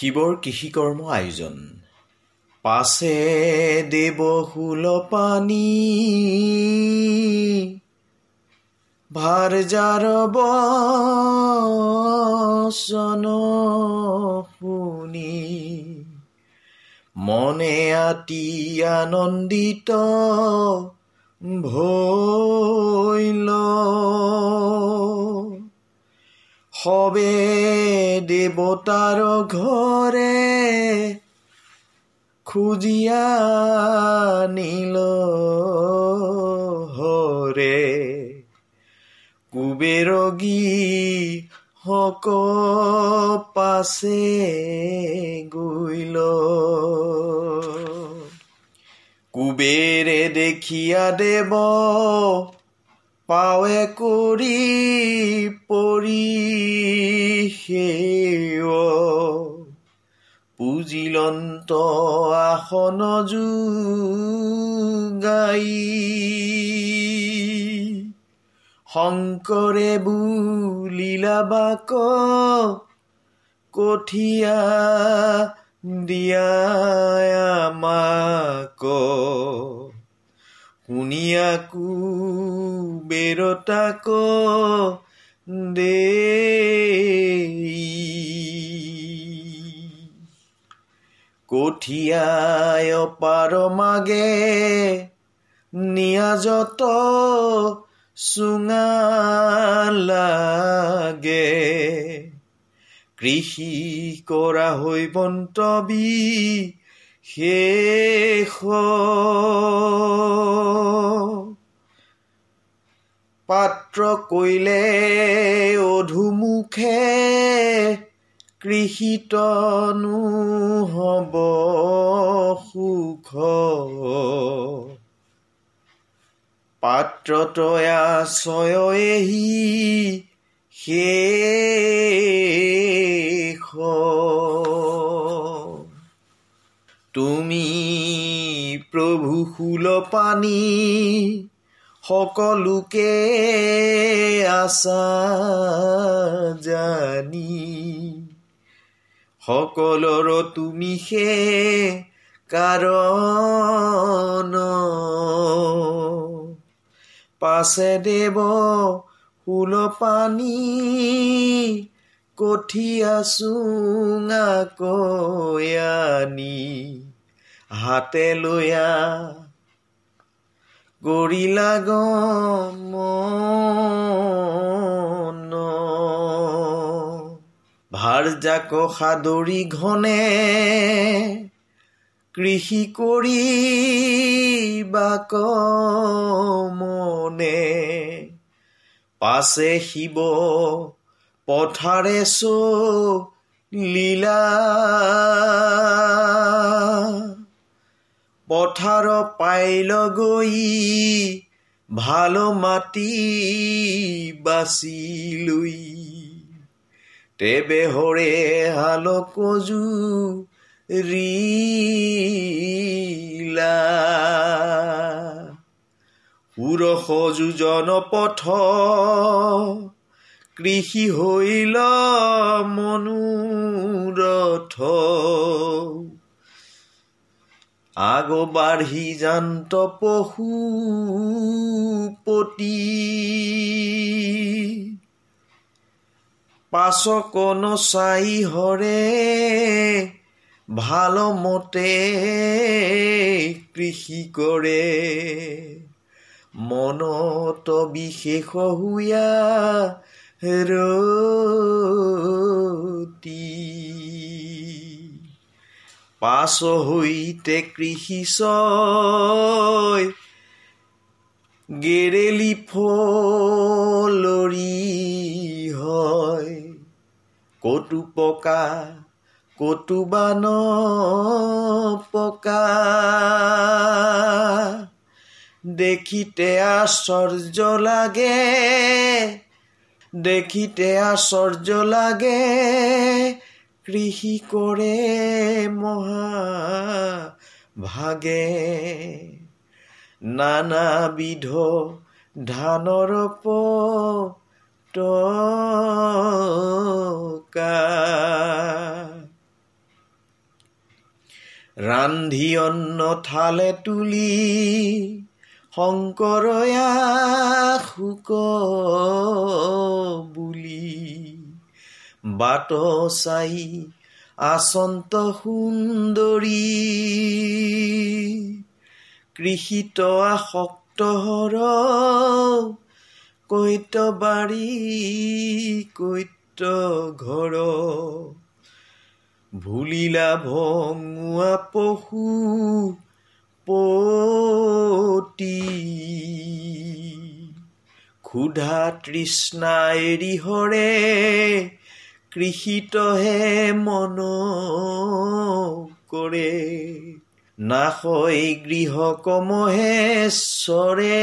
শিৱৰ কৃষিকৰ্ম আয়োজন। পাছে দেৱ শুল পানী। ভাৰ জাৰ বচন শুনি মনে আতি আনন্দিত ভৈল সবে দেৱতাৰ ঘৰে খুজিয়া নীল হৰে কুবেৰগী হক পাছে গৈল কুবেৰে দেখিয়া দেৱ পাৱে কৰি পৰি পুজিলন্ত আসন গাই শংকৰে বুলিলা বাক কঠীয়া দিয়া মাক শুনিয়াকো বেৰতাক দে কঠিয়াই পাৰ মাগে নিয়াজত চুঙা লাগে কৃষি কৰা হৈ বন্তবী শেষ পাত্ৰ কৰিলে অধুমুখে কৃষিতনো হব সুখ। পাত্ৰতয়া চয়েহি শেষ। তুমি প্ৰভু শুল পানী সকলোকে আছা জানি। সকলৰ তুমি সে কাৰণ। পাছে দেৱ শুল কঠীয়া চুঙাকয়ানি হাতে লৈয়া গৰিলা গমন। ভাৰ জাক সাদৰি ঘনে কৃষি কৰি বাক মনে পাছে শিৱ পথাৰে চ লীলা পথাৰ পাইল গৈ ভাল মাটি বাচি লৈ তেবে হৰে হাল কজু ৰিলা। সুৰস যোজন পথ কৃষি হৈল মনোৰথ। আগ বাঢ়ি যান্ত পশুপতি পাচকন চাই হৰে ভাল মতে কৃষি কৰে। মনত বিশেষ হুয়া ৰতি পাছ হৈতে কৃষি ছয় গেৰেলি ফলৰি হয়। কটু পকা কটুবান পকা দেখিতে আশ্চৰ্য লাগে দেখিতে আশ্চৰ্য লাগে। কৃষি কৰে মহা ভাগে নানাবিধ ধানৰ পটকা ৰান্ধি অন্ন থালে তুলি শংকৰয়া শোক বুলি বাট চাই আচন্ত সুন্দৰী কৃষিত আসক্ত হৰ কৈত বাৰী কৈত ঘৰ। ভুলিলা ভঙুৱা পশু পতি। ক্ষুধা তৃষ্ণা এৰি হৰে কৃষিতহে মন কৰে। নাশয় গৃহ কমহেশ্বৰে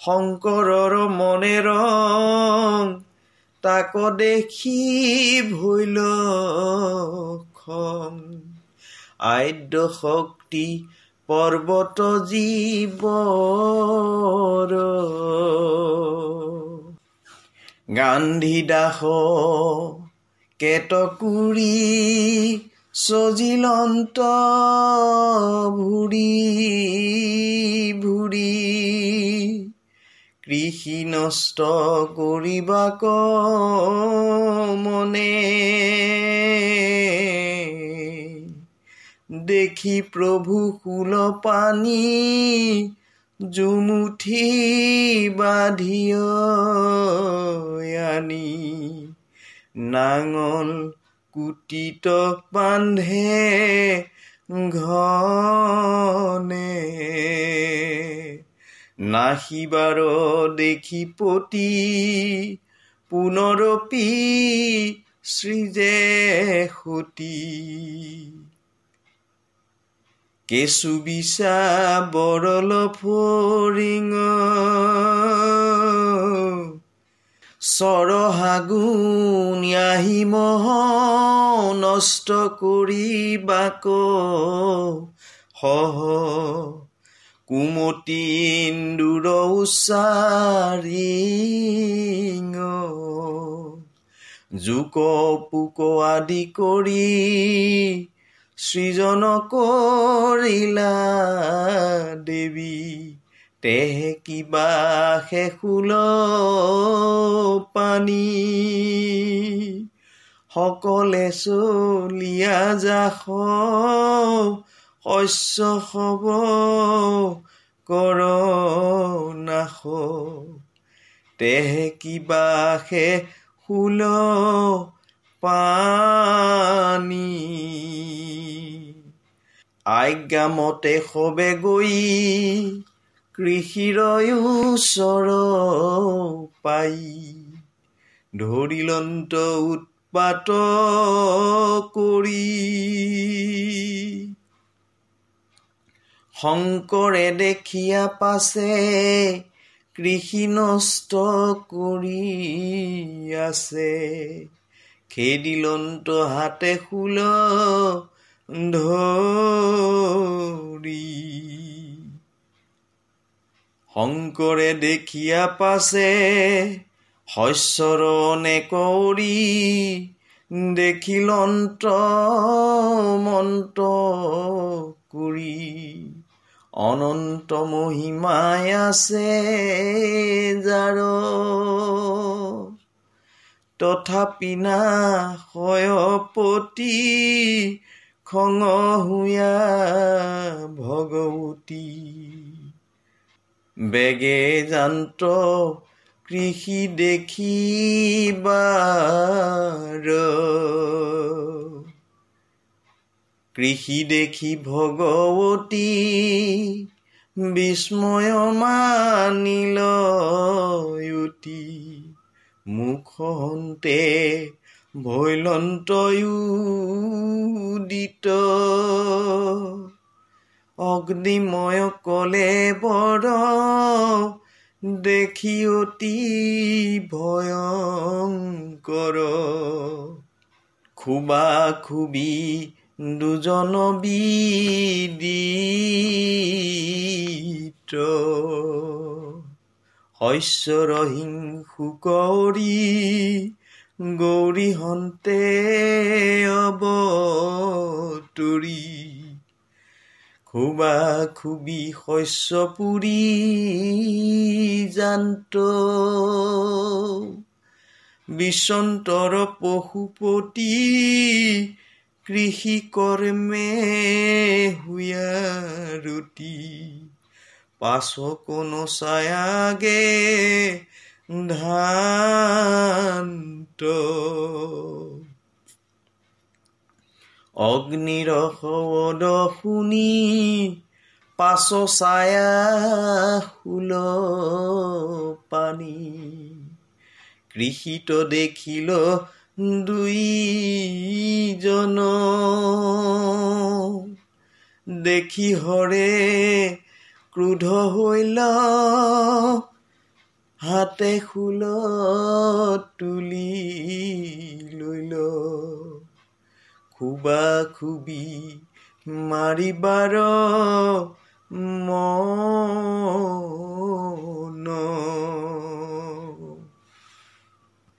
শংকৰৰ মনে ৰং তাক দেখি ভৈল খং আদ্য শক্তি পৰ্বত জীৱ গান্ধী দাস কেতকুৰি সজিলন্ত ভুৰি ভুৰি। কৃষি নষ্ট কৰিবাক মনে দেখি প্ৰভু কুল পানী জুমুঠি বাধিয় আনি। নাঙল কুটিত বান্ধে ঘনে। নাহিবাৰ দেখি পতি পুনৰপি শ্ৰীজে সতী কেঁচু বিচা বৰল ফৰিঙ। চৰহাগুণ আহি মহ নষ্ট কৰিবাক। সহ কুমতি ইন্দুৰ উচ্চাৰিঙ জোক পোক আদি কৰি সৃজন কৰিলা দেৱী তেহে কিবা শেষুল পানী। সকলে চলিয়া যাস শস্য হব কৰ নাশ তেহে কিবা শেষুল পানী। আজ্ঞামতে সবে গৈ কৃষিৰ ওচৰ পাই। ধৰিলন্ত উৎপাত কৰি। শংকৰে দেখিয়া পাছে কৃষি নষ্ট কৰি আছে। খেদিলন্ত হাতে শুল ধৰি। শংকৰে দেখিয়া পাছে শস্যৰ নেকৰি দেখিলন্ত মন্ত কৰি। অনন্ত মহিমাই আছে যাৰ। তথাপি না শয়পতি খঙ হুয়া ভগৱতী। বেগে যান্ত কৃষি দেখিবাৰ কৃষি দেখি ভগৱতী বিস্ময় মানিল মুখন্তে ভৈলন্তয়ুদিত। অগ্নিময় কলে বৰ দেখি অতি ভয়ংকৰ। খুবা খুবি দুজন বিদিত। শস্যৰ হিংসু কৰি গৌৰী হন্তে অৱ তৰি খুবা খুবি শস্য পুৰি জান্ত। বিচন্তৰ পশুপতি কৃষি কৰ্মে হুয়াৰুতি পাছকন ছায়াগে ধান্ত অগ্নিৰ শৱদ শুনি পাছ ছায়া শুল পানী কৃষিত দেখিল দুইজন দেখি হৰে ক্ৰোধ হৈল হাতে শুল তুলি লইল। খুবা খুবি মারিবার মন।